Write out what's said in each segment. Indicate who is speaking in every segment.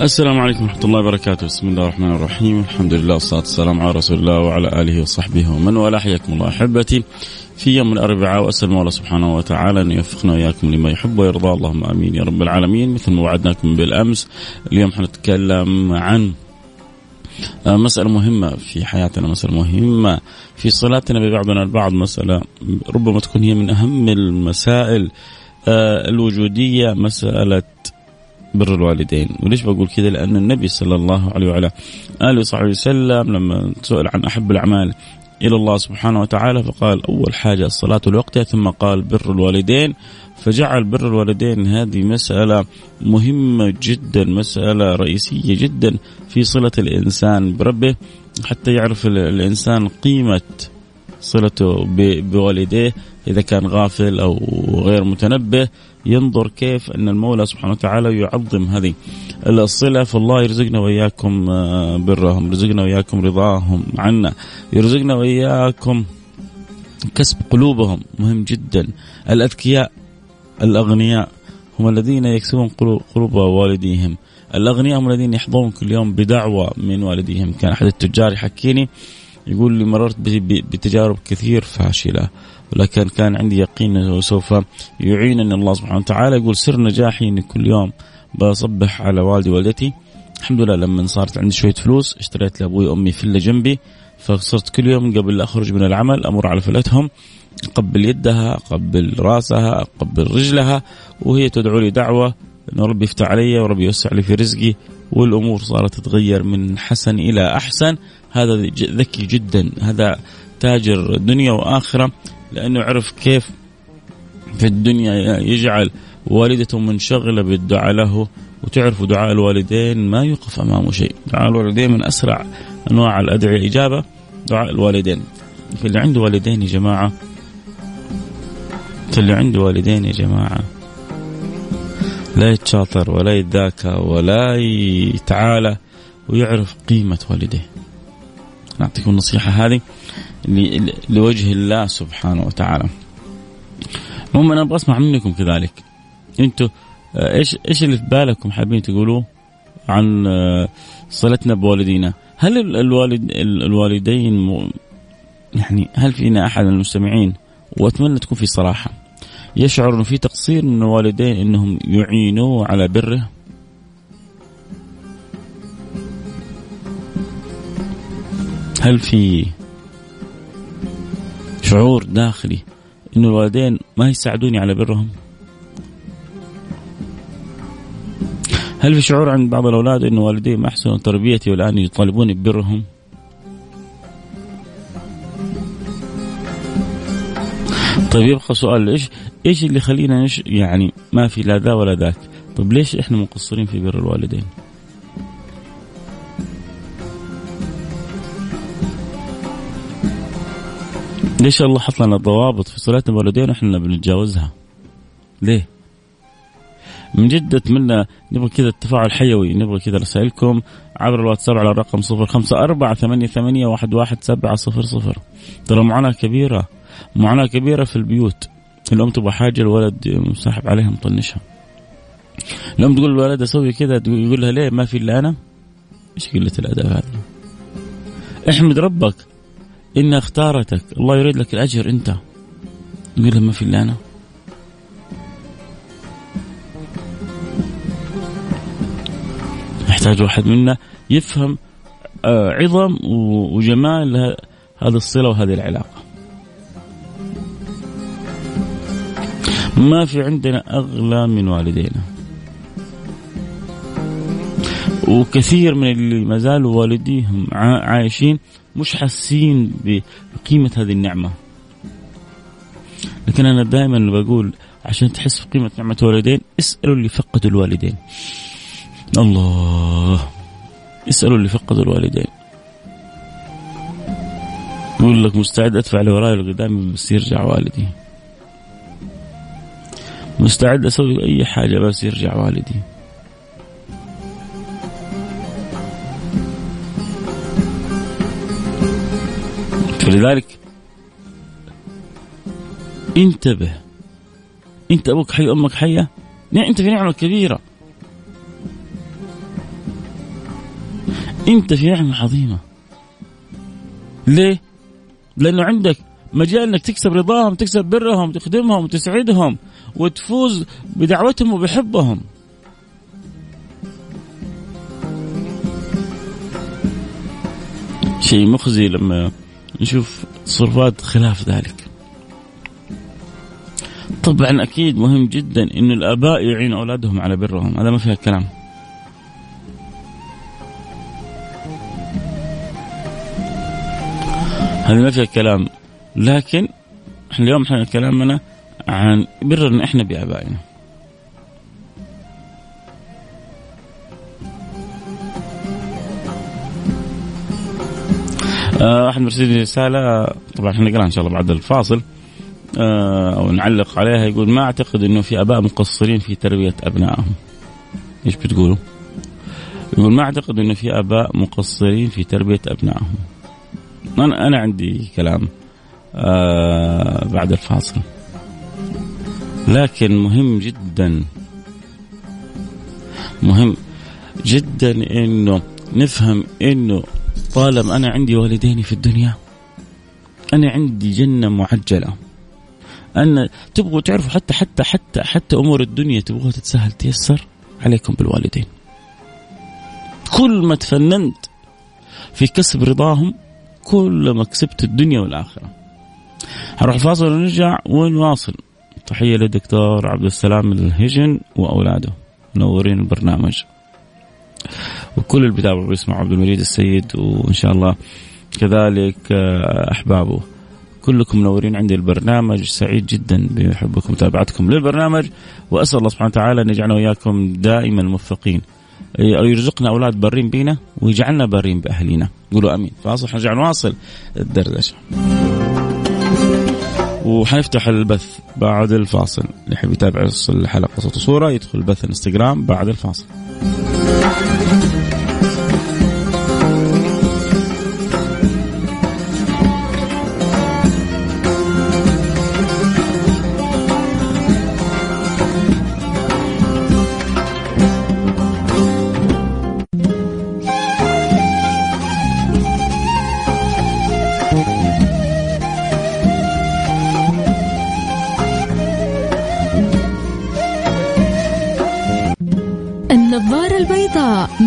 Speaker 1: السلام عليكم ورحمة الله وبركاته، بسم الله الرحمن الرحيم، الحمد لله والصلاة والسلام على رسول الله وعلى آله وصحبه ومن والاه، حياكم الله أحبتي. في يوم الأربعاء وأسأل الله سبحانه وتعالى أن يوفقنا وإياكم لما يحب ويرضى، اللهم آمين يا رب العالمين، مثل ما وعدناكم بالأمس، اليوم حنتكلم عن مسألة مهمة في حياتنا مسألة مهمة في صلاتنا ببعضنا البعض. مسألة ربما تكون هي من أهم المسائل آه، الوجودية مسألة بر الوالدين. وليش بقول كذا؟ لأن النبي صلى الله عليه وعلى آله وصحبه وسلم لما سئل عن أحب الأعمال إلى الله سبحانه وتعالى فقال أول حاجة الصلاة لوقتها ثم قال بر الوالدين. فجعل بر الوالدين هذه مسألة مهمة جدا مسألة رئيسية جدا في صلة الإنسان بربه حتى يعرف الإنسان قيمة صلته بوالديه إذا كان غافل أو غير متنبه. ينظر كيف أن المولى سبحانه وتعالى يعظم هذه الصلة. فالله يرزقنا وإياكم آه، برهم يرزقنا وإياكم رضاهم عنا يرزقنا وإياكم كسب قلوبهم. مهم جدا. الأذكياء الأغنياء هم الذين يكسبون قلوب والديهم. الأغنياء هم الذين يحظون كل يوم بدعوة من والديهم. كان أحد التجار يحكيني يقول لي مررت بتجارب كثير فاشلة. ولكن كان عندي يقين إنه سوف يعينني الله سبحانه وتعالى. يقول سر نجاحي إني كل يوم بصبح على والدي والدتي الحمد لله لما صارت عندي شوية فلوس اشتريت لأبوي وأمي فيلا جنبي فصرت كل يوم قبل لا أخرج من العمل أمر على فلتهم. أقبل يدها أقبل رأسها أقبل رجلها وهي تدعو لي دعوة إنه ربي يفتح علي وربي يوسع لي في رزقي والأمور صارت تتغير من حسن إلى أحسن. هذا ذكي جدا هذا تاجر دنيا وآخرة. لأنه عرف كيف في الدنيا يجعل والدته منشغلة بالدعاء له وتعرفوا دعاء الوالدين ما يوقف أمامه شيء، دعاء الوالدين من أسرع أنواع الأدعية. إجابة دعاء الوالدين. فاللي عنده والدين يا جماعة فاللي عنده والدين يا جماعة لا يتشاطر ولا يتذاكى ولا يتعالى ويعرف قيمة والديه. نعطيكم النصيحة هذه. لوجه الله سبحانه وتعالى. المهم أنا أبغى أسمع منكم كذلك. أنتوا آه، إيش إيش اللي في بالكم حابين تقولوه عن آه، صلتنا بوالدينا؟ هل الوالد الوالدين يعني هل فينا أحد من المستمعين؟ وأتمنى تكون في صراحة. يشعر إنه في تقصير من الوالدين إنهم يعينوه على بره. هل في شعور داخلي إنه الوالدين ما يساعدوني على برهم. هل في شعور عند بعض الأولاد إنه والدي ما احسنوا تربيتي والآن يطالبوني ببرهم؟ طيب يبقى سؤال إيش إيش اللي يخلينا نش يعني ما في لا ذا ولا ذاك؟ طيب ليش إحنا مقصرين في بر الوالدين؟ ليش الله حط لنا ضوابط في صلاتنا بالوالدين وإحنا بنتجاوزها؟ ليه؟ من جد أتمنى نبغى كذا التفاعل حيوي نبغى كذا رسائلكم عبر الواتساب على الرقم صفر خمسة أربعة ثمانية, ثمانية واحد, واحد سبعة صفر صفر. ترى معاناة كبيرة معاناة كبيرة في البيوت. الأم تبغى حاجة الولد مسحب عليها مطنشها. الأم تقول الولد أسوي كذا يقول لها ليه؟ ما في إلا أنا؟ إيش قلة الأدب هذه؟ احمد ربك. إنها اختارتك الله يريد لك الأجر أنت. يقول لها ما في إلا أنا. يحتاج واحد منا يفهم آه، عظم وجمال هذه الصلة وهذه العلاقة. ما في عندنا أغلى من والدينا. وكثير من اللي ما زالوا والديهم عايشين مش حاسين بقيمة هذه النعمة. لكن أنا دائما بقول عشان تحس بقيمة نعمة والدين اسألوا اللي فقدوا الوالدين. الله. اسألوا اللي فقدوا الوالدين. يقول لك مستعد أدفع اللي وراي واللي بس يرجع والدي. مستعد أسوي أي حاجة بس يرجع والدي. فلذلك انتبه. انت أبوك حي أمك حية؟ أنت في نعمة كبيرة. أنت في نعمة عظيمة. ليه؟ لأنه عندك مجال إنك تكسب رضاهم تكسب برهم تخدمهم تسعدهم وتفوز بدعوتهم وبحبهم. شيء مخزي لما نشوف تصرفات خلاف ذلك. طبعا أكيد مهم جدا انه الآباء يعينوا أولادهم على برهم. هذا ما فيها كلام هذه ما فيها كلام لكن اليوم إحنا كلامنا عن برنا إحنا بآبائنا. أحد مرسل رسالة طبعا إحنا نقراها إن شاء الله بعد الفاصل آه، أو نعلق عليها يقول ما أعتقد إنه في أباء مقصرين في تربية أبنائهم. إيش بتقولوا؟ يقول ما أعتقد إنه في أباء مقصرين في تربية أبنائهم. أنا أنا عندي كلام آه بعد الفاصل. لكن مهم جدا مهم جدا إنه نفهم إنه طالما أنا عندي والدين في الدنيا أنا عندي جنة معجلة. أن تبغوا تعرفوا حتى حتى حتى حتى أمور الدنيا تبغوها تتسهل تيسر عليكم بالوالدين. كل ما تفننت في كسب رضاهم كل ما كسبت الدنيا والآخرة. هروح الفاصل ونرجع ونواصل. تحية للدكتور عبد السلام الهجن وأولاده. منورين البرنامج. وكل اللي بيتابعوا بيسمعوا عبد المجيد السيد وإن شاء الله كذلك آه، أحبابه كلكم منورين عندي البرنامج. سعيد جدا بحبكم ومتابعتكم للبرنامج وأسأل الله سبحانه وتعالى أن يجعلنا وإياكم دائما موفقين. يرزقنا أولاد بارين بينا ويجعلنا بارين بأهلينا. قولوا آمين. فاصل حنرجع نواصل الدردشة. وحنفتح البث بعد الفاصل. اللي يحب يتابع الحلقة صوت وصورة يدخل البث الانستغرام بعد الفاصل. Thank you.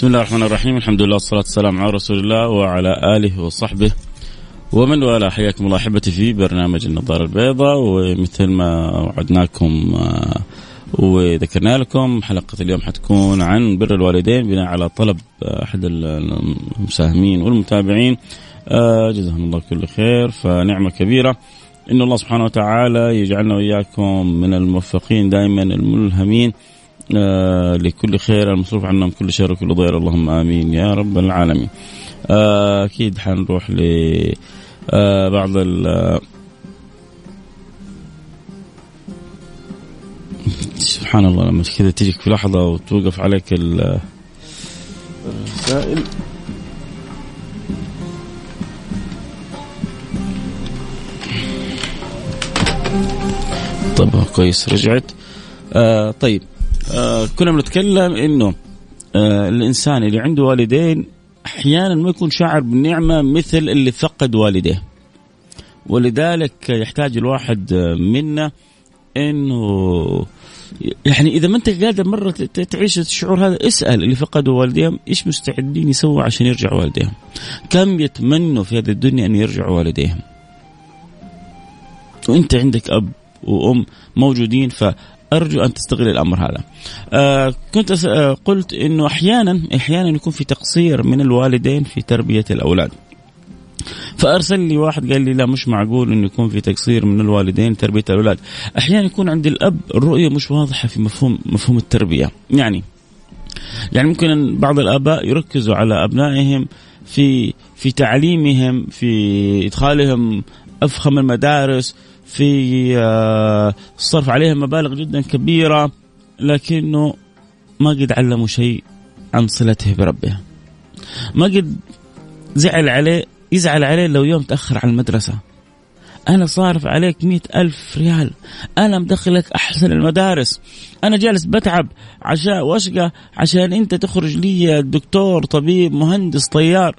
Speaker 2: بسم الله الرحمن الرحيم الحمد لله والصلاة والسلام على رسول الله وعلى آله وصحبه ومن والاه حياكم الله احبتي في برنامج النظاره البيضاء ومثل ما وعدناكم وذكرنا لكم حلقه اليوم حتكون عن بر الوالدين بناء على طلب احد المساهمين والمتابعين جزاهم الله كل خير فنعمه كبيره ان الله سبحانه وتعالى يجعلنا واياكم من الموفقين دائما الملهمين
Speaker 1: آه لكل خير المصروف عنا من كل شر وكل ضير. اللهم آمين يا رب العالمين. آه أكيد حنروح ل آه بعض ال سبحان الله لما كذا تجيك في لحظة وتوقف عليك الرسائل طب كويس رجعت. آه طيب. آه كنا بنتكلم إنه آه الإنسان اللي عنده والدين أحيانا ما يكون شاعر بالنعمة مثل اللي فقد والديه ولذلك يحتاج الواحد منا إنه يعني إذا ما أنت قادر مرة تعيش الشعور هذا اسأل اللي فقدوا والديهم إيش مستعدين يسووا عشان يرجعوا والديهم؟ كم يتمنوا في هذه الدنيا أن يرجعوا والديهم؟ وأنت عندك أب وأم موجودين فارجو أن تستغل الأمر هذا. آه كنت آه قلت إنه أحيانا أحيانا يكون في تقصير من الوالدين في تربية الأولاد. فأرسل لي واحد قال لي لا مش معقول إنه يكون في تقصير من الوالدين تربية الأولاد، أحيانا يكون عند الأب الرؤيه مش واضحة في مفهوم مفهوم التربية، يعني يعني ممكن بعض الآباء يركزوا على أبنائهم في في تعليمهم في إدخالهم أفخم المدارس في آه، الصرف عليهم مبالغ جدا كبيرة لكنه ما قد علموا شيء عن صلته بربه. ما قد زعل عليه يزعل عليه لو يوم تأخر عن المدرسة. أنا صارف عليك مئة ألف ريال. أنا مدخلك أحسن المدارس. أنا جالس بتعب عشان وأشقى عشان أنت تخرج لي دكتور طبيب مهندس طيار.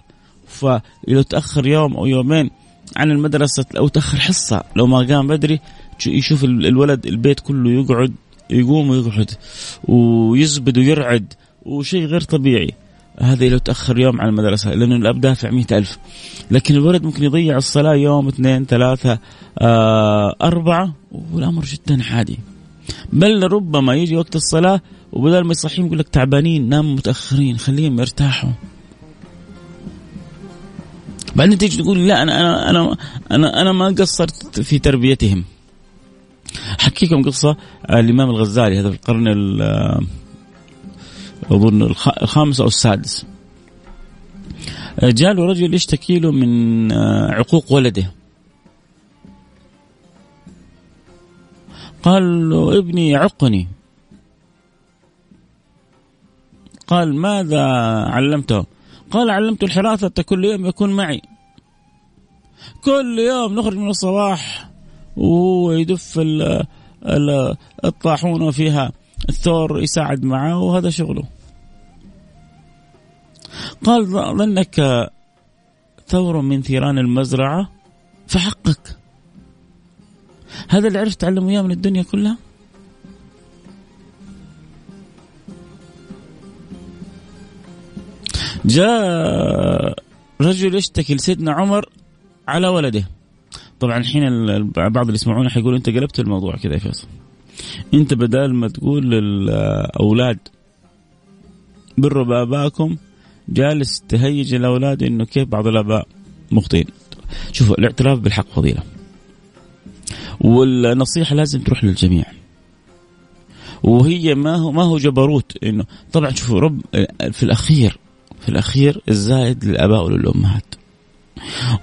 Speaker 1: فلو تأخر يوم أو يومين عن المدرسة أو تأخر حصة. لو ما قام بدري يشوف الولد البيت كله يقعد يقوم ويقعد ويزبد ويرعد وشيء غير طبيعي. هذا لو تأخر يوم عن المدرسة لأنه الأب دافع مئة ألف. لكن الولد ممكن يضيع الصلاة يوم اثنين ثلاثة آه أربعة والأمر جدا عادي. بل ربما يجي وقت الصلاة وبدل ما يصحيهم يقول لك تعبانين ناموا متأخرين خليهم يرتاحوا. بعدين تيجي تقول لا أنا أنا أنا أنا أنا ما قصرت في تربيتهم. احكيكم قصة الإمام الغزالي هذا في القرن أظن الخامس أو السادس. جاء له رجل يشتكي له من عقوق ولده. قال له ابني يعقني قال ماذا علمته؟ قال علمت الحراثة كل يوم يكون معي. كل يوم نخرج من الصباح. وهو يدف الطاحون وفيها الثور يساعد معه وهذا شغله. قال ظنك ثور من ثيران المزرعة؟ فحقك. هذا اللي عرفت تعلمه إياه من الدنيا كلها؟ جاء رجل يشتكي لسيدنا عمر على ولده. طبعا الحين بعض اللي يسمعونا حيقولوا أنت قلبت الموضوع كذا يا فيصل. أنت بدل ما تقول للأولاد بروا باباكم جالس تهيج الأولاد إنه كيف بعض الآباء مخطئين. شوفوا الاعتراف بالحق فضيلة. والنصيحة لازم تروح للجميع. وهي ما هو ما هو جبروت انه طبعا شوفوا رب في الاخير في الأخير الزائد للآباء وللأمهات.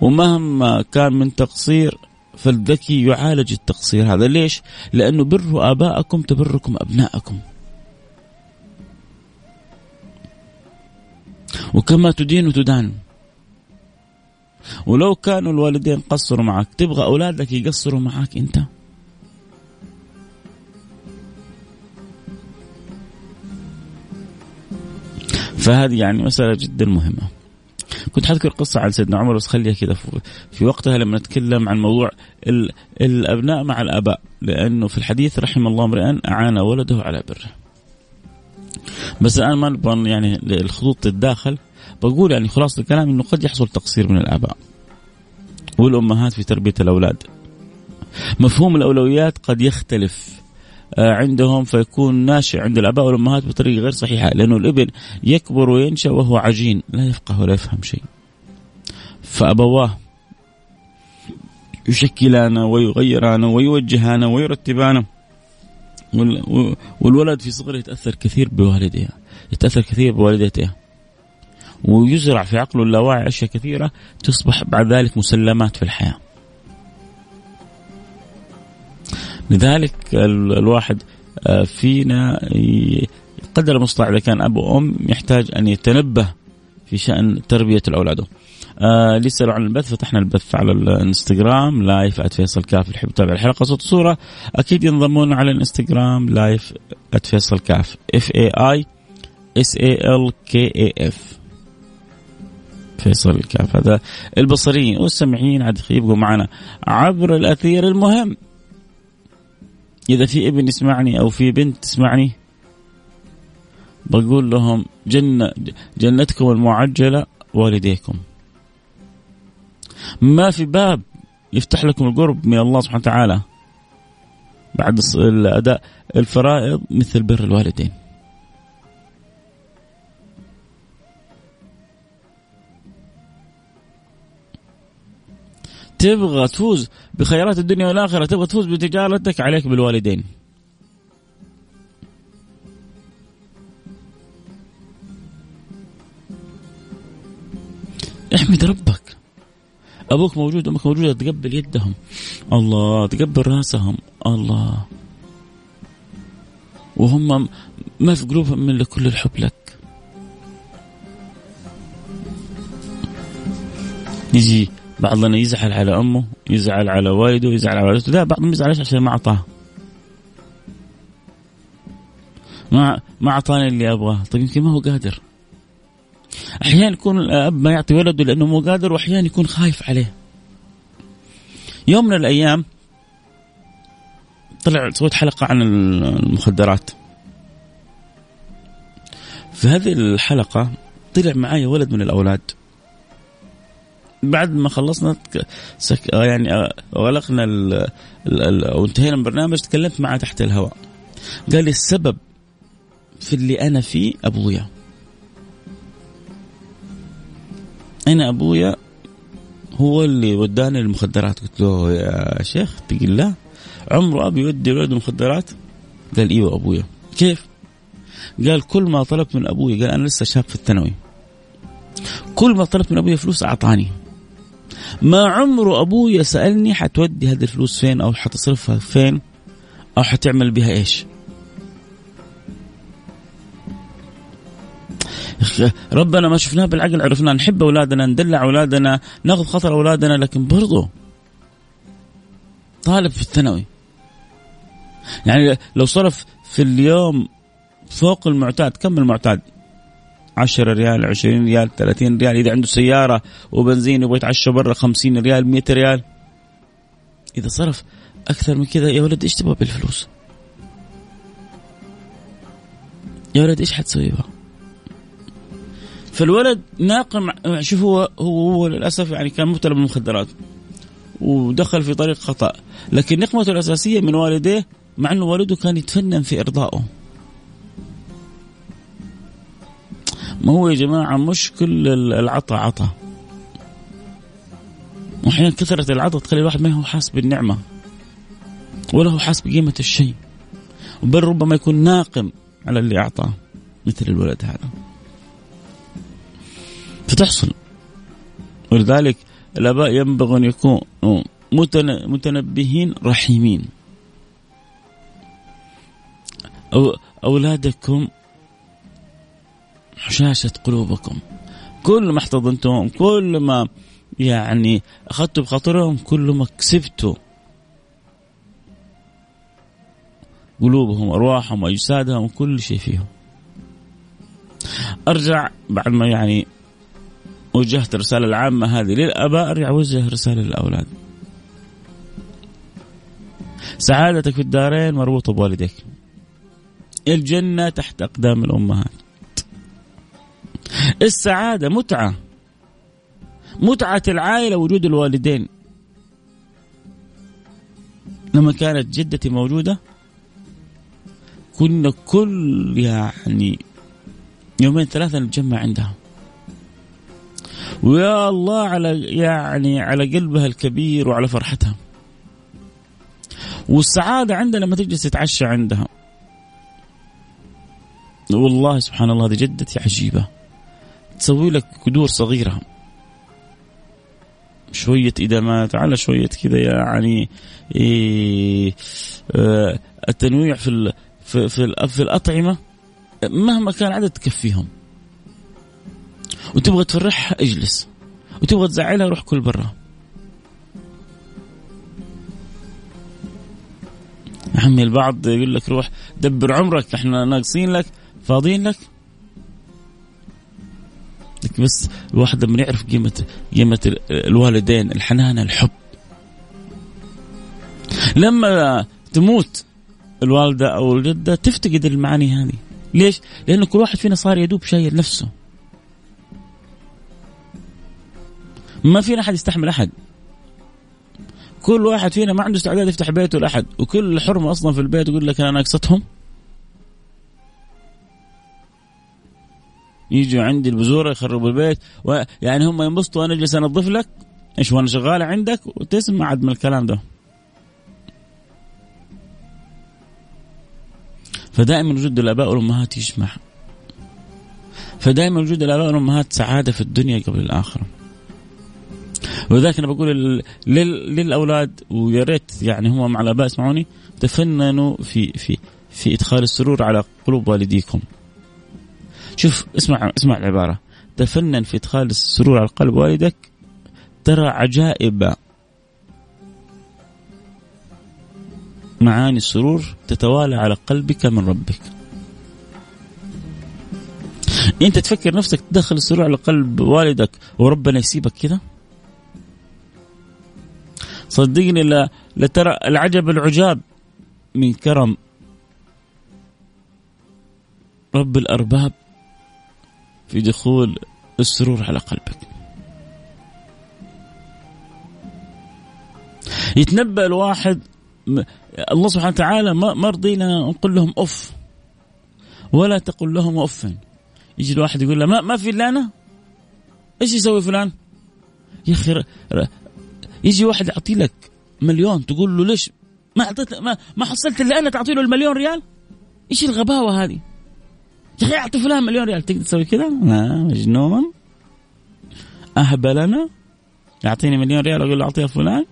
Speaker 1: ومهما كان من تقصير فالذكي يعالج التقصير هذا. ليش؟ لأنه بروا آباءكم تبركم أبناءكم. وكما تدين تدان ولو كانوا الوالدين قصروا معك تبغى أولادك يقصروا معك أنت. فهذه يعني مسألة جدا مهمة. كنت حذكر قصة عن سيدنا عمر بس خليها كذا في وقتها لما نتكلم عن موضوع الأبناء مع الآباء لأنه في الحديث رحم الله امرئا أعان ولده على بره بس الآن ما يعني الخطوط تتداخل بقول يعني خلاصة الكلام أنه قد يحصل تقصير من الآباء والأمهات في تربية الأولاد. مفهوم الأولويات قد يختلف. عندهم فيكون ناشئ عند الآباء والأمهات بطريقة غير صحيحة لأنه الابن يكبر وينشأ وهو عجين لا يفقه ولا يفهم شيء. فأبواه يشكلان ويغيران ويوجهان ويرتبان والولد في صغره يتأثر كثير بوالديه يتأثر كثير بوالدته ويزرع في عقله اللاواعي أشياء كثيرة تصبح بعد ذلك مسلمات في الحياة. لذلك الواحد آه، فينا قدر المستطاع إذا كان أب وأم يحتاج أن يتنبه في شأن تربية الأولاد. آه اللي يسالوا عن البث فتحنا البث على الانستغرام live @فيصل كاف اللي يحب يتابع الحلقة صوت صوره أكيد ينضمون على الانستغرام live @فيصل كاف. F A I S A L K A F فيصل الكاف هذا. البصريين والسمعيين عاد يبقوا معنا عبر الأثير المهم. إذا في ابن يسمعني أو في بنت تسمعني بقول لهم جنة جنتكم المعجلة والديكم. ما في باب يفتح لكم القرب من الله سبحانه وتعالى بعد الأداء الفرائض مثل بر الوالدين. تبغى تفوز بخيرات الدنيا والآخرة تبغى تفوز بتجارتك عليك بالوالدين. احمد ربك. أبوك موجود أمك موجودة تقبل يدهم. الله تقبل رأسهم. الله. وهم ما في قلوبهم من كل الحب لك. يجي. بعضنا يزعل على أمه يزعل على والده يزعل على والدته. لا بعضهم يزعل عشان ما أعطاه. ما ما أعطاني اللي أبغاه. طيب يمكن ما هو قادر. أحيانا يكون الأب ما يعطي ولده لأنه مو قادر وأحيانا يكون خايف عليه. يوم من الأيام طلع سويت حلقة عن المخدرات. في هذه الحلقة طلع معي ولد من الأولاد. بعد ما خلصنا سك... يعني غلقنا ال... ال... أو انتهينا من البرنامج تكلمت معه تحت الهواء. قال لي السبب في اللي أنا فيه أبويا. أنا أبويا هو اللي وداني المخدرات. قلت له يا شيخ اتق الله عمره أبي يودي ولده المخدرات؟ قال إيوه أبويا. كيف؟ قال كل ما طلبت من أبوي قال أنا لسه شاب في الثانوي. كل ما طلبت من أبوي فلوس أعطاني. ما عمره ابويا سالني حتودي هذه الفلوس فين أو حتصرفها فين أو حتعمل بها إيش؟ ربنا ما شفناه بالعقل عرفنا نحب أولادنا ندلع أولادنا ناخذ خطر أولادنا لكن برضو طالب في الثانوي. يعني لو صرف في اليوم فوق المعتاد كم المعتاد؟ 10 ريال 20 ريال 30 ريال إذا عنده سيارة وبنزين يبغى يتعشى برا 50 ريال 100 ريال إذا صرف أكثر من كذا يا ولد إيش تبغى بالفلوس؟ يا ولد إيش حتسوي بها؟ فالولد ناقم شوف هو هو, هو للأسف يعني كان مبتلى بالمخدرات ودخل في طريق خطأ لكن نقمته الأساسية من والديه مع إنه والده كان يتفنن في إرضائه ما هو يا جماعة مش كل العطاء عطاء وأحيانا كثرة العطاء تخلي الواحد ما هو حاسس بالنعمة ولا هو حاسس بقيمة الشيء بل ربما يكون ناقم على اللي اعطاه مثل الولد هذا. فتحصل. ولذلك الآباء ينبغي أن يكونوا متنبهين رحيمين. أو أولادكم حشاشة قلوبكم. كل ما احتضنتم كل ما يعني أخذتوا بخاطرهم كل ما كسبتوا قلوبهم أرواحهم أجسادهم وكل شيء فيهم. أرجع بعد ما يعني وجهت الرسالة العامة هذه للآباء أرجع أوجه رسالة للأولاد. سعادتك في الدارين مربوطة بوالديك. الجنة تحت أقدام الأمهات. السعادة متعة. متعة العائلة وجود الوالدين. لما كانت جدتي موجودة كنا كل يعني يومين ثلاثة نتجمع عندها. ويا الله على يعني على قلبها الكبير وعلى فرحتها. والسعادة عندها لما تجلس تتعشى عندها. والله سبحان الله هذه جدتي عجيبة. تسوي لك قدور صغيرة. شوية إدامات على شوية كذا يعني إيه آه التنويع في في في, في الأطعمة مهما كان عدد تكفيهم. وتبغى تفرحها اجلس. وتبغى تزعلها روح كل برا. يا عمي البعض يقول لك روح دبر عمرك إحنا ناقصين لك فاضيين لك. بس الواحد لما يعرف قيمة قيمة الوالدين الحنان الحب. لما تموت الوالدة أو الجدة تفتقد المعاني هذه. ليش؟ لأنه كل واحد فينا صار يدوب شايل نفسه. ما فينا أحد يستحمل أحد. كل واحد فينا ما عنده استعداد يفتح بيته لأحد. وكل حرمة أصلا في البيت يقول لك أنا ناقصتهم. يجوا عندي البزوره يخربوا البيت. يعني هم ينبسطوا وأنا أجلس انظف لك. إيش وأنا شغاله عندك؟ وتسمع عد من الكلام ده. فدائما وجود الآباء والأمهات يجمع. فدائما وجود الآباء والأمهات سعادة في الدنيا قبل الآخرة. ولذلك أنا بقول للأولاد ويا ريت يعني هم مع الآباء اسمعوني تفننوا في في في إدخال السرور على قلوب والديكم. شوف اسمع اسمع العبارة. تفنن في إدخال السرور على قلب والدك ترى عجائب معاني السرور تتوالى على قلبك من ربك. أنت تفكر نفسك تدخل السرور على قلب والدك وربنا يسيبك كذا صدقني لا لترى العجب العجاب من كرم رب الأرباب. في دخول السرور على قلبك يتنبأ الواحد الله سبحانه وتعالى ما رضينا نقول لهم اف ولا تقل لهم اف يجي الواحد يقول له ما ما في إلا أنا إيش يسوي فلان؟ يا أخي يجي واحد يعطي لك مليون تقول له ليش ما أعطيت ما, ما حصلت إلا أنا تعطي له المليون ريال؟ إيش الغباوة هذه؟ يا أخي اعطي فلان مليون ريال. تقدر تسوي كذا؟ مجنون اهبل أنا يعطيني مليون ريال أقول له أعطيها فلان.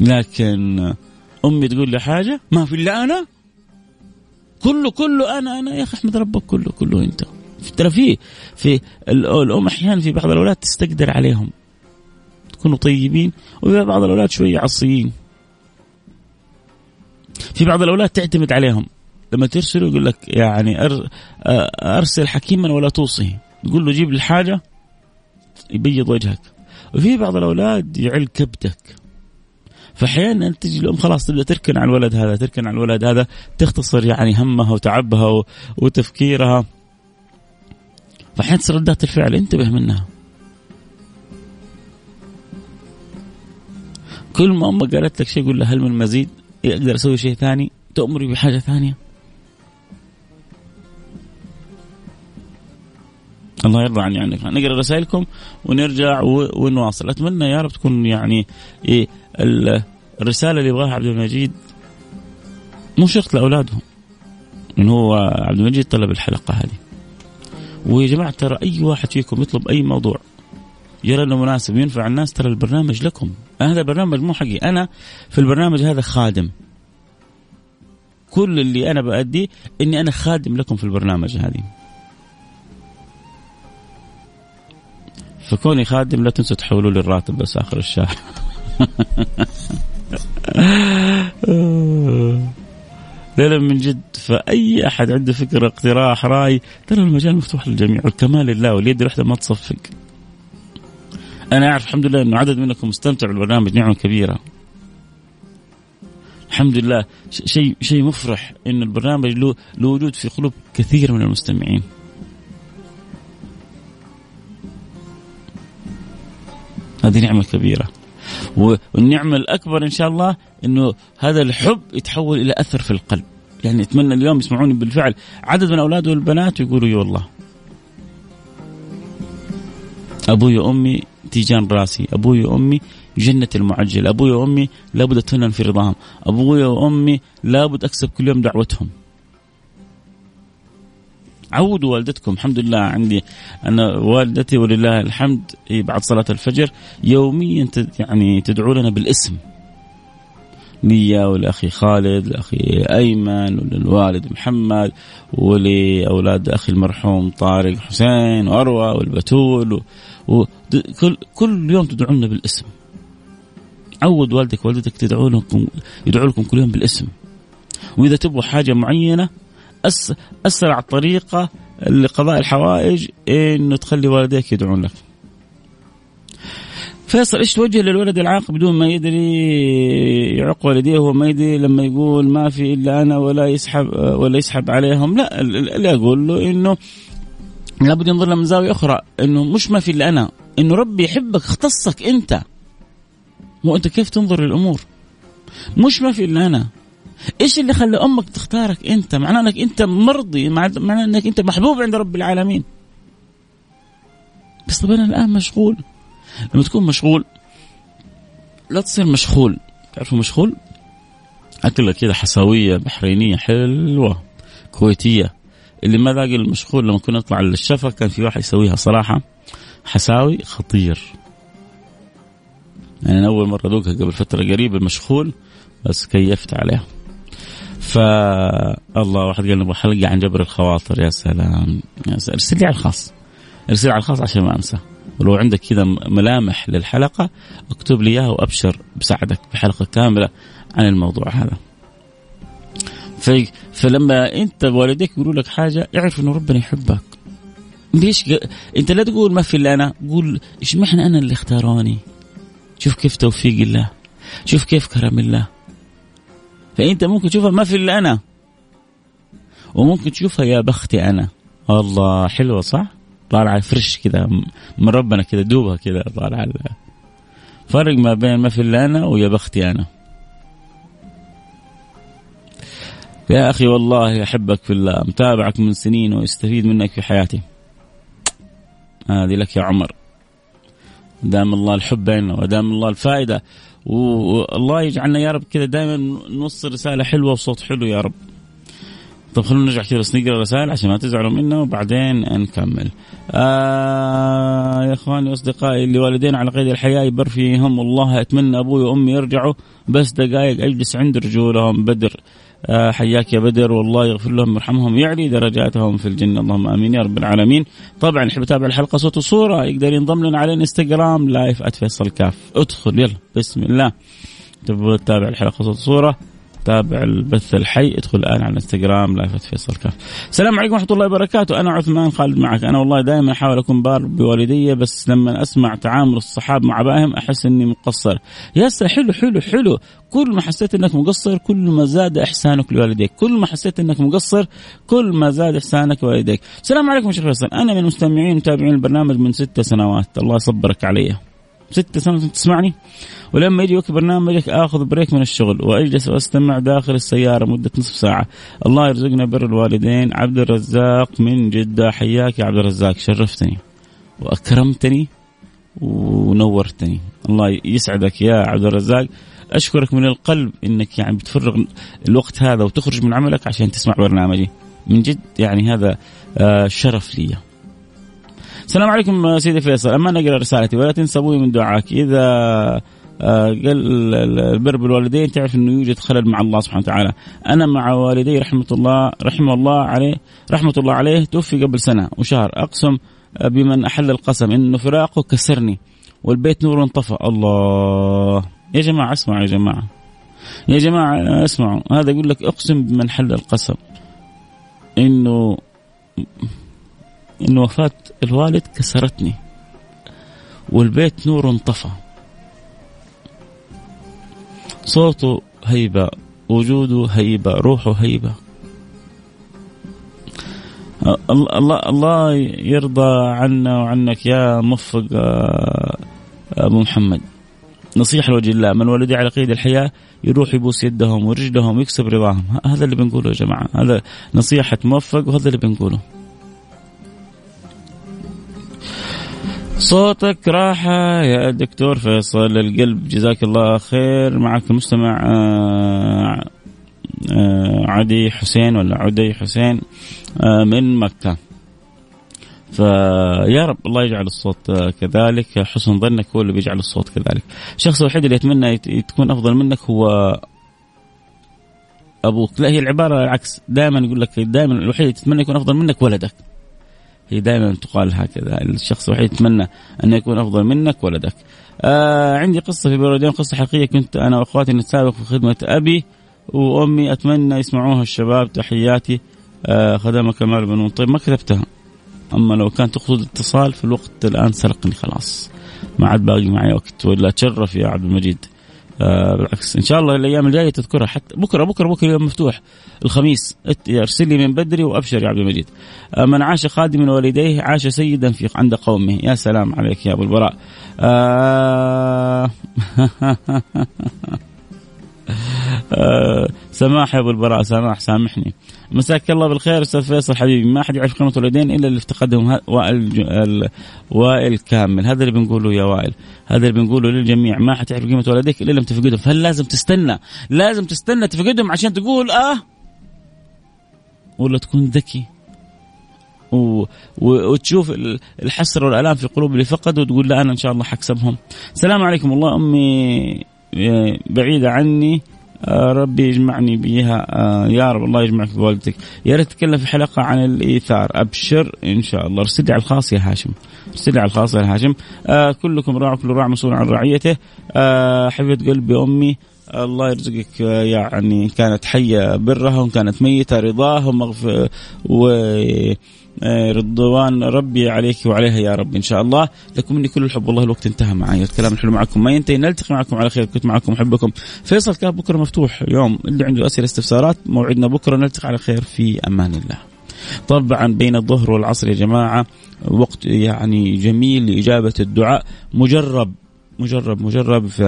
Speaker 1: لكن أمي تقول لي حاجة ما في إلا أنا. كله كله أنا أنا. يا أخي احمد ربك كله كله أنت. ترى في في الأم أحيانا في بعض الأولاد تستقدر عليهم. تكونوا طيبين. وفي بعض الأولاد شوية عصيين. في بعض الأولاد تعتمد عليهم. لما ترسله يقول لك يعني أرسل حكيما ولا توصي تقول له جيب الحاجة يبيض وجهك. وفي بعض الأولاد يعل كبدك فأحيانا تجي الأم خلاص تبدأ تركن على الولد هذا تركن على الولد هذا تختصر يعني همها وتعبها وتفكيرها. فأحيانا تصير ردات الفعل انتبه منها. كل ما أمك قالت لك شيء قول لها هل من مزيد؟ أقدر أسوي شيء ثاني؟ تؤمري بحاجة ثانية؟ الله يرضى عني عنك نقرأ رسائلكم ونرجع ونواصل. أتمنى يا رب تكون يعني إيه الرسالة اللي يبغاها عبد المجيد مو شرط لأولادهم من هو عبد المجيد طلب الحلقة هذه. ويا جماعة ترى أي واحد فيكم يطلب أي موضوع يرى إنه مناسب ينفع الناس ترى البرنامج لكم. هذا البرنامج مو حقي. أنا في البرنامج هذا خادم. كل اللي أنا بأديه إني أنا خادم لكم في البرنامج هذه. فكوني خادم لا تنسوا تحولوا لي الراتب بس آخر الشهر. لا من جد فأي أحد عنده فكرة اقتراح رأي ترى المجال مفتوح للجميع والكمال لله واليد الواحده ما تصفق. أنا أعرف الحمد لله إنه عدد منكم مستمتع بالبرنامج نعمة كبيرة. الحمد لله شيء شيء مفرح إن البرنامج له وجود في قلوب كثير من المستمعين. هذه نعمة كبيرة. والنعمة الأكبر إن شاء الله إنه هذا الحب يتحول إلى أثر في القلب. يعني أتمنى اليوم يسمعوني بالفعل. عدد من أولاد والبنات ويقولوا يا والله. أبوي وامي تيجان راسي. أبوي وامي جنة المعجل. أبوي وأمي لابد أتفنن في رضاهم. أبوي وأمي لابد أكسب كل يوم دعوتهم. عودوا والدتكم. الحمد لله عندي أنا والدتي ولله الحمد بعد صلاة الفجر يوميا يعني تدعو لنا بالاسم. لي ولأخي خالد لأخي أيمن وللوالد محمد ولأولاد أخي المرحوم طارق حسين وأروى والبتول وكل كل يوم تدعو لنا بالاسم. عود والدك والدتك تدعو لكم يدعو لكم كل يوم بالاسم. وإذا تبغوا حاجة معينة أس أسرع طريقة لقضاء الحوائج إنه تخلي والديك يدعون لك. فيصل إيش توجه للولد العاق بدون ما يدري يعق والديه؟ وما يدري لما يقول ما في إلا أنا ولا يسحب ولا يسحب عليهم. لا اللي أقول له إنه لابد ينظر له من زاوية أخرى إنه مش ما في إلا أنا إنه ربي يحبك اختصك أنت. وانت كيف تنظر للأمور؟ مش ما في إلا أنا. إيش اللي خلى أمك تختارك أنت؟ معناه إنك أنت مرضي معناه إنك أنت محبوب عند رب العالمين. بس طب أنا الآن مشغول. لما تكون مشغول لا تصير مشغول. تعرفوا مشغول؟ أكلة كذا حساوية بحرينية حلوة كويتية. اللي ما ذاق المشغول لما كنا نطلع للشفا كان في واحد يسويها صراحة حساوي خطير. يعني أنا أول مرة ذوقها قبل فترة قريبة المشغول بس كيفت عليها. فالله واحد قال نبغى حلقة عن جبر الخواطر يا سلام يا سلام. ارسل لي على الخاص. ارسل لي على الخاص عشان ما انسى. ولو عندك كذا ملامح للحلقة اكتب لي إياها وأبشر بساعدك بحلقة كاملة عن الموضوع هذا. في فلما أنت والديك يقولوا لك حاجة اعرف إنه ربنا يحبك. ليش أنت لا تقول ما في إلا أنا قول إيش معنى أنا اللي اختاروني؟ شوف كيف توفيق الله. شوف كيف كرم الله. فأنت ممكن تشوفها ما في إلا أنا. وممكن تشوفها يا بختي أنا. الله حلوة صح؟ طالعة فريش كذا من ربنا كذا دوبها كذا طالعة فرق ما بين ما في إلا أنا ويا بختي أنا. يا أخي والله أحبك في الله متابعك من سنين واستفيد منك في حياتي. هذه لك يا عمر. دام الله الحب بيننا ودام الله الفائدة والله يجعلنا يا رب كذا دائما نوصل رسالة حلوة وصوت حلو يا رب. طب خلونا نرجع كذا بس نقرأ رسائل عشان ما تزعلوا منا وبعدين نكمل. آه يا إخواني وأصدقائي اللي والدين على قيد الحياة يبر فيهم والله أتمنى أبوي وأمي يرجعوا. بس دقائق أجلس عند رجولهم بدر. حياك يا بدر والله يغفر لهم ويرحمهم. يعلي درجاتهم في الجنة. اللهم آمين يا رب العالمين. طبعا يحب يتابع الحلقة صوت وصورة. يقدر ينضم لنا على الانستغرام live @فيصل كاف. ادخل يلا بسم الله. تبغى تتابع الحلقة صوت وصورة؟ تابع البث الحي ادخل الآن على الانستغرام live فيصل كاف. السلام عليكم ورحمة الله وبركاته أنا عثمان خالد معك أنا والله دائما أحاول أكون بار بوالدي بس لما أسمع تعامل الصحاب مع ابائهم أحس إني مقصر. يا حلو حلو حلو كل ما حسيت إنك مقصر كل ما زاد إحسانك لوالديك، كل ما حسيت إنك مقصر كل ما زاد إحسانك لوالديك. السلام عليكم شيخ فيصل، أنا من مستمعين متابعين البرنامج من ست سنوات، الله يصبرك علي. ست سنوات تسمعني. ولما يجي وقت برنامجك آخذ بريك من الشغل وأجلس وأستمع داخل السيارة مدة نصف ساعة. الله يرزقنا بر الوالدين. عبد الرزاق من جدة. حياك يا عبد الرزاق. شرفتني وأكرمتني ونورتني. الله يسعدك يا عبد الرزاق. أشكرك من القلب إنك يعني بتفرغ الوقت هذا وتخرج من عملك عشان تسمع برنامجي. من جد يعني هذا آه، شرف لي. السلام عليكم سيدي فيصل. أما نقرا رسالتي ولا تنسى أبوي من دعاك. إذا آه، قال البر بالوالدين تعرف إنه يوجد خلل مع الله سبحانه وتعالى. أنا مع والدي رحمة الله رحمه الله عليه رحمة الله عليه توفي قبل سنة وشهر. أقسم بمن أحل القسم انه فراقه كسرني والبيت نور انطفى. الله. يا جماعة اسمعوا يا جماعة. يا جماعة اسمعوا. هذا يقول لك أقسم بمن حل القسم. إنه انه وفاة الوالد كسرتني والبيت نور انطفى. صوته هيبة وجوده هيبة روحه هيبة. الله الله يرضى عنا وعنك يا موفق آه، أبو محمد. نصيحه لوجه الله من ولدي على قيد الحياة يروح يبوس يدهم ورجلهم ويكسب رضاهم. هذا اللي بنقوله يا جماعة. هذا نصيحة موفق وهذا اللي بنقوله. صوتك راحة يا دكتور فيصل القلب. جزاك الله خير. معك المستمع آه، آه، عدي حسين ولا عدي حسين آه، من مكة. فيا رب الله يجعل الصوت كذلك. حسن ظنك هو اللي بيجعل الصوت كذلك. الشخص الوحيد اللي يتمنى تكون أفضل منك هو أبوك. لا هي العبارة العكس. دائما يقول لك دائما الوحيد اللي تتمنى يكون أفضل منك ولدك. هي دائما تقال هكذا. الشخص الوحيد يتمنى أن يكون أفضل منك ولدك. آه عندي قصة في بلدين قصة حقيقية. كنت أنا وأخواتي نتسابق في خدمة أبي وأمي. أتمنى يسمعوها الشباب. تحياتي آه خدمك المال بن طيب ما كتبتها. أما لو كان تقصد اتصال في الوقت الآن سرقني خلاص. ما عاد باقي معي وقت. ولا تشرف يا عبد المجيد. آه بالعكس. إن شاء الله الأيام الجاية تذكرها حتى. بكرة بكرة بكرة يوم مفتوح. الخميس. ارسل لي من بدري وأبشر يا عبد المجيد. آه من عاش خادما والديه عاش سيدا في عند قومه. يا سلام عليك يا أبو البراء. آه سماح يا أبو البراء سماح سامحني. مساك الله بالخير أستاذ فيصل حبيبي. ما حد يعرف قيمة الوالدين إلا اللي افتقدهم وائل وائل كامل. هذا اللي بنقوله يا وائل. هذا اللي بنقوله للجميع. ما حد يعرف قيمة والديك إلا لما تفقدهم فهل لازم تستنى؟ لازم تستنى تفقدهم عشان تقول آه؟ ولا تكون ذكي؟ و... وتشوف الحسرة والألام في قلوب اللي فقدوا وتقول لا أنا إن شاء الله حكسبهم. السلام عليكم. والله أمي بعيدة عني آه، ربي يجمعني بها آه، يا رب الله يجمعك بوالدتك يا ريت تتكلم في حلقة عن الإيثار. أبشر إن شاء الله. ارسل لي على الخاص يا هاشم. ارسل لي على الخاص يا هاشم. آه كلكم راع كل راع مسؤول عن رعيته. حبيبه قلبي أمي. الله يرزقك يعني كانت حية برها وكانت ميتة رضاه ومغف و رضوان ربي عليك وعليها يا رب إن شاء الله. لكم مني كل الحب. والله الوقت انتهى معي. الكلام الحلو معكم. ما ينتهي. نلتقي معكم على خير. كنت معكم أحبكم. فيصل كان بكرة مفتوح يوم اللي عنده أسئلة استفسارات. موعدنا بكرة. نلتقي على خير في أمان الله. طبعا بين الظهر والعصر يا جماعة وقت يعني جميل لإجابة الدعاء. مجرب مجرب مجرب. ف...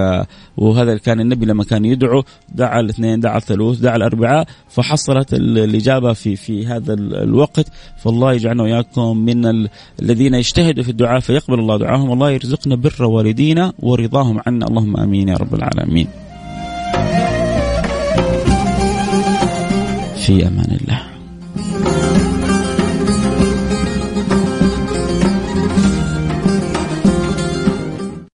Speaker 1: وهذا كان النبي لما كان يدعو دعا الاثنين دعا الثالوث دعا الاربعاء فحصلت الإجابة في في هذا الوقت. فالله يجعلنا وإياكم من ال... الذين يجتهدوا في الدعاء فيقبل الله دعاهم. الله يرزقنا بر والدينا ورضاهم عنا. اللهم آمين يا رب العالمين. في أمان الله.